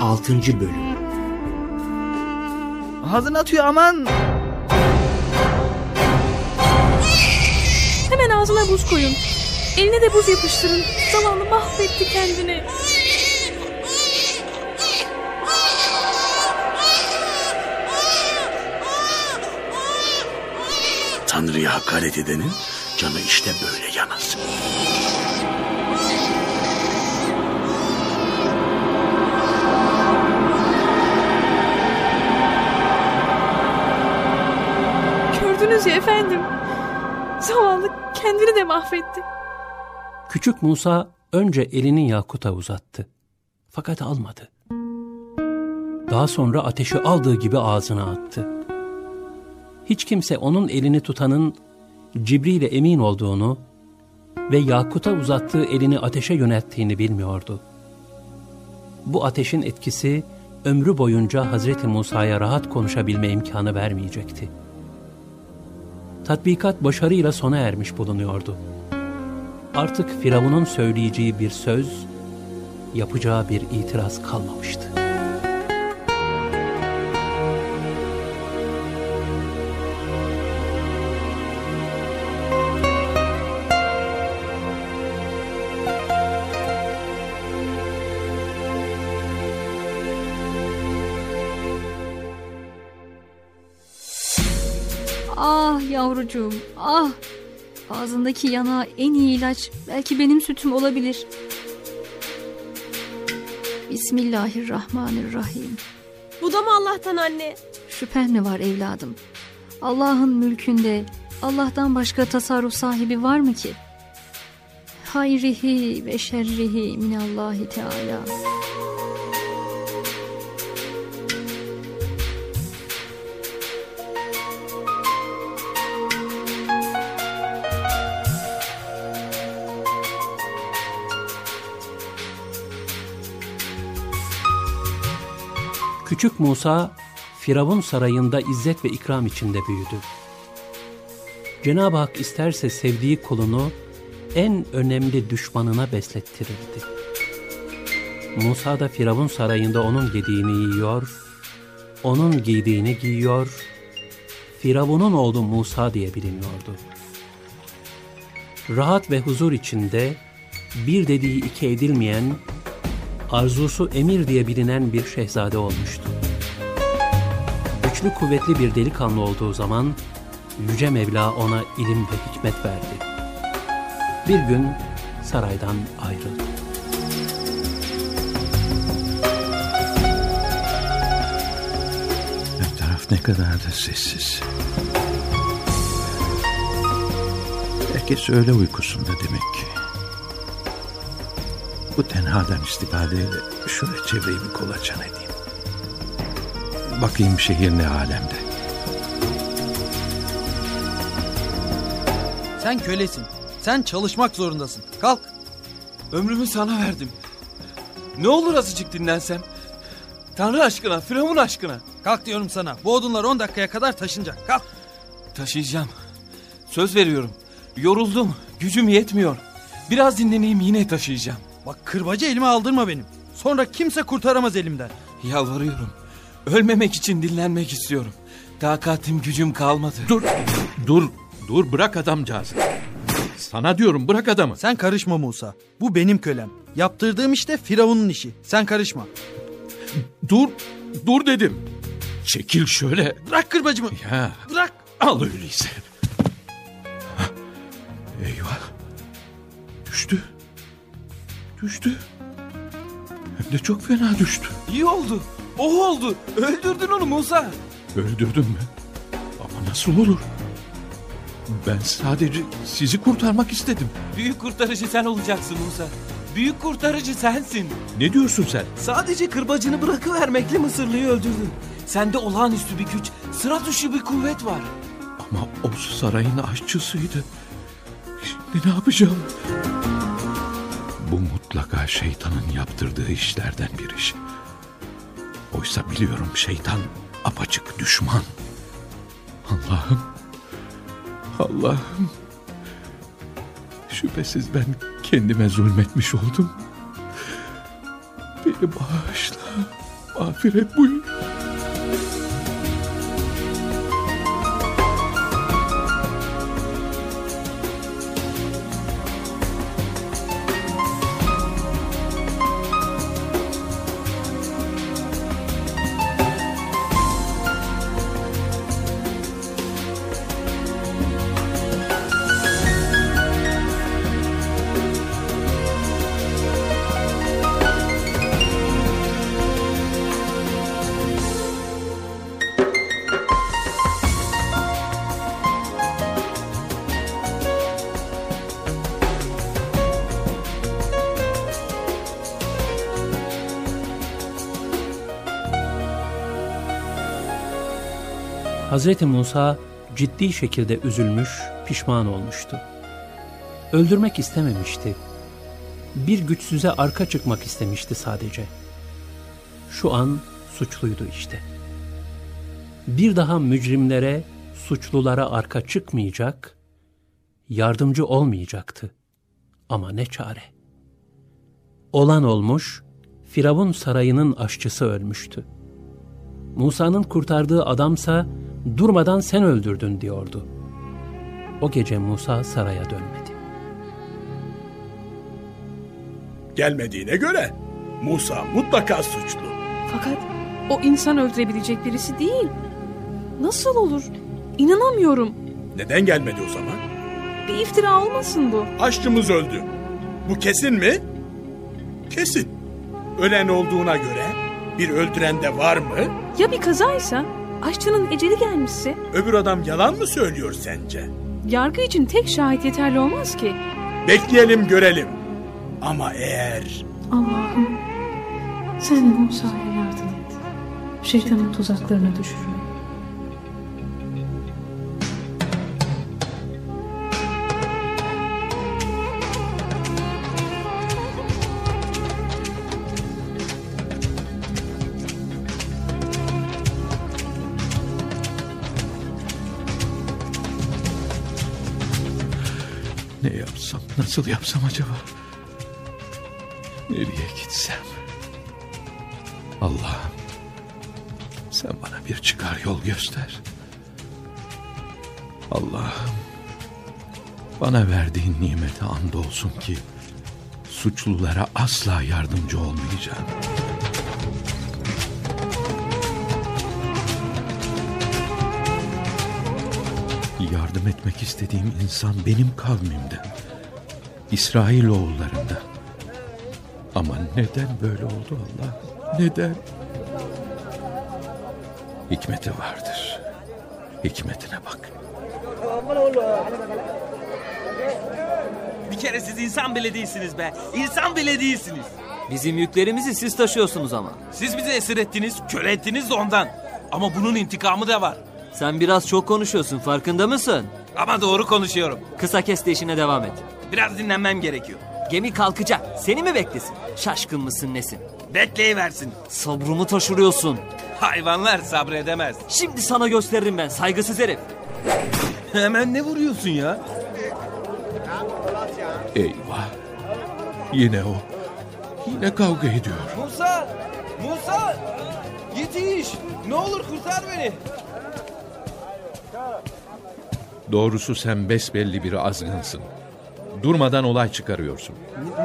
6. Bölüm Ağzını atıyor aman. Hemen ağzına buz koyun. Eline de buz yapıştırın. Zavallı mahvetti kendini. Tanrı'ya hakaret edenin canı işte böyle yanar. Ya efendim. Zavallı kendini de mahvetti. Küçük Musa önce elini Yakut'a uzattı. Fakat almadı. Daha sonra ateşi aldığı gibi ağzına attı. Hiç kimse onun elini tutanın Cibril'e emin olduğunu ve Yakut'a uzattığı elini ateşe yönelttiğini bilmiyordu. Bu ateşin etkisi ömrü boyunca Hazreti Musa'ya rahat konuşabilme imkanı vermeyecekti. Tatbikat başarıyla sona ermiş bulunuyordu. Artık Firavun'un söyleyeceği bir söz, yapacağı bir itiraz kalmamıştı. Ah yavrucuğum ah. Ağzındaki yanağa en iyi ilaç belki benim sütüm olabilir. Bismillahirrahmanirrahim. Bu da mı Allah'tan anne? Şüphen mi var evladım? Allah'ın mülkünde Allah'tan başka tasarruf sahibi var mı ki? Hayrihi ve şerrihi minallahi teala. Küçük Musa, Firavun sarayında izzet ve ikram içinde büyüdü. Cenab-ı Hak isterse sevdiği kulunu en önemli düşmanına beslettirirdi. Musa da Firavun sarayında onun yediğini yiyor, onun giydiğini giyiyor, Firavun'un oğlu Musa diye biliniyordu. Rahat ve huzur içinde bir dediği iki edilmeyen arzusu emir diye bilinen bir şehzade olmuştu. Güçlü kuvvetli bir delikanlı olduğu zaman Yüce Mevla ona ilim ve hikmet verdi. Bir gün saraydan ayrıldı. Her taraf ne kadar da sessiz. Herkes öyle uykusunda demek ki. Bu tenhadan istifadeyle şöyle çevreyi bir kolaçan edeyim. Bakayım şehir ne alemde. Sen kölesin. Sen çalışmak zorundasın. Kalk. Ömrümü sana verdim. Ne olur azıcık dinlensem. Tanrı aşkına, Firavun aşkına. Kalk diyorum sana. Bu odunlar 10 dakikaya kadar taşınacak. Kalk. Taşıyacağım. Söz veriyorum. Yoruldum. Gücüm yetmiyor. Biraz dinleneyim yine taşıyacağım. Bak kırbacı elime aldırma benim. Sonra kimse kurtaramaz elimden. Yalvarıyorum. Ölmemek için dinlenmek istiyorum. Takatim gücüm kalmadı. Dur, dur, dur bırak adamcağızı. Sana diyorum bırak adamı. Sen karışma Musa. Bu benim kölem. Yaptırdığım işte Firavun'un işi. Sen karışma. Dur, dur dedim. Çekil şöyle. Bırak kırbacımı. Ya Bırak. al öyleyse. Düştü. Hem de çok fena düştü. İyi oldu. O oldu. Öldürdün onu Musa. Öldürdüm mü? Ama nasıl olur? Ben sadece sizi kurtarmak istedim. Büyük kurtarıcı sen olacaksın Musa. Büyük kurtarıcı sensin. Ne diyorsun sen? Sadece kırbacını bırakıvermekle Mısırlı'yı öldürdün. Sende olağanüstü bir güç, sıra dışı bir kuvvet var. Ama o sarayın aşçısıydı. Şimdi ne yapacağım? Bu mutlaka şeytanın yaptırdığı işlerden bir iş. Oysa biliyorum şeytan apaçık düşman. Allah'ım, Allah'ım. Şüphesiz ben kendime zulmetmiş oldum. Beni bağışla. Mağfiret buyur. Hazreti Musa ciddi şekilde üzülmüş, pişman olmuştu. Öldürmek istememişti. Bir güçsüze arka çıkmak istemişti sadece. Şu an suçluydu işte. Bir daha mücrimlere, suçlulara arka çıkmayacak, yardımcı olmayacaktı. Ama ne çare. Olan olmuş, Firavun sarayının aşçısı ölmüştü. Musa'nın kurtardığı adamsa durmadan sen öldürdün diyordu. O gece Musa saraya dönmedi. Gelmediğine göre Musa mutlaka suçlu. Fakat o insan öldürebilecek birisi değil. Nasıl olur? İnanamıyorum. Neden gelmedi o zaman? Bir iftira olmasın bu. Aşçımız öldü. Bu kesin mi? Kesin. Ölen olduğuna göre bir öldüren de var mı? Ya bir kazaysa? Aşçının eceli gelmişse? Öbür adam yalan mı söylüyor sence? Yargı için tek şahit yeterli olmaz ki. Bekleyelim görelim. Ama eğer Allah'ım sen Musa'ya yardım et. Şeytanın tuzaklarına düşürme. Ne yapsam, nasıl yapsam acaba? Nereye gitsem? Allah'ım, sen bana bir çıkar yol göster. Allah'ım, bana verdiğin nimete andolsun ki suçlulara asla yardımcı olmayacağım. Yardım etmek istediğim insan benim kavmimden. İsrailoğullarından. Ama neden böyle oldu Allah? Neden? Hikmeti vardır. Hikmetine bak. Bir kere siz insan bile değilsiniz be. İnsan bile değilsiniz. Bizim yüklerimizi siz taşıyorsunuz ama. Siz bizi esir ettiniz, köle ettiniz de ondan. Ama bunun intikamı da var. Sen biraz çok konuşuyorsun farkında mısın? Ama doğru konuşuyorum. Kısa kes de işine devam et. Biraz dinlenmem gerekiyor. Gemi kalkacak. Seni mi beklesin? Şaşkın mısın nesin? Bekleyiversin. Sabrımı taşırıyorsun. Hayvanlar sabredemez. Şimdi sana gösteririm ben saygısız herif. Hemen ne vuruyorsun ya? Eyvah. Yine o. Yine kavga ediyor. Musa! Musa! Yetiş! Ne olur kurtar beni. Doğrusu sen besbelli bir azgınsın. Durmadan olay çıkarıyorsun.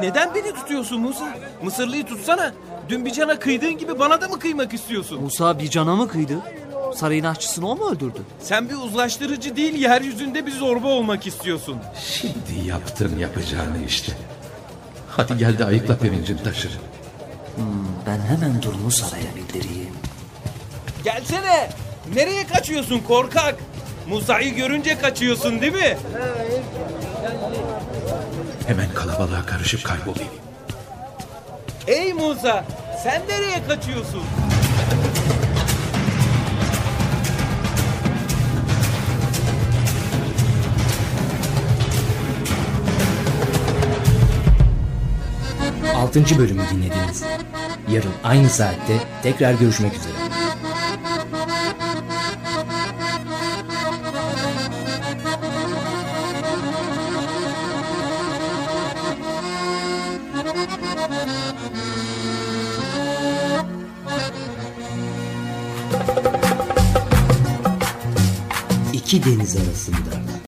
Neden beni tutuyorsun Musa? Mısırlıyı tutsana. Dün bir cana kıydığın gibi bana da mı kıymak istiyorsun? Musa bir cana mı kıydı? Sarayın aşçısını o mu öldürdü? Sen bir uzlaştırıcı değil, yeryüzünde bir zorba olmak istiyorsun. Şimdi yaptın yapacağını işte. Hadi gel de ayıkla pirincin taşı. Hmm, ben hemen durumu saraya bildireyim. Gelsene! Nereye kaçıyorsun korkak? Musa'yı görünce kaçıyorsun değil mi? Hemen kalabalığa karışıp kaybolayım. Ey Musa! Sen nereye kaçıyorsun? Altıncı bölümü dinlediniz. Yarın aynı saatte tekrar görüşmek üzere. İki deniz arasında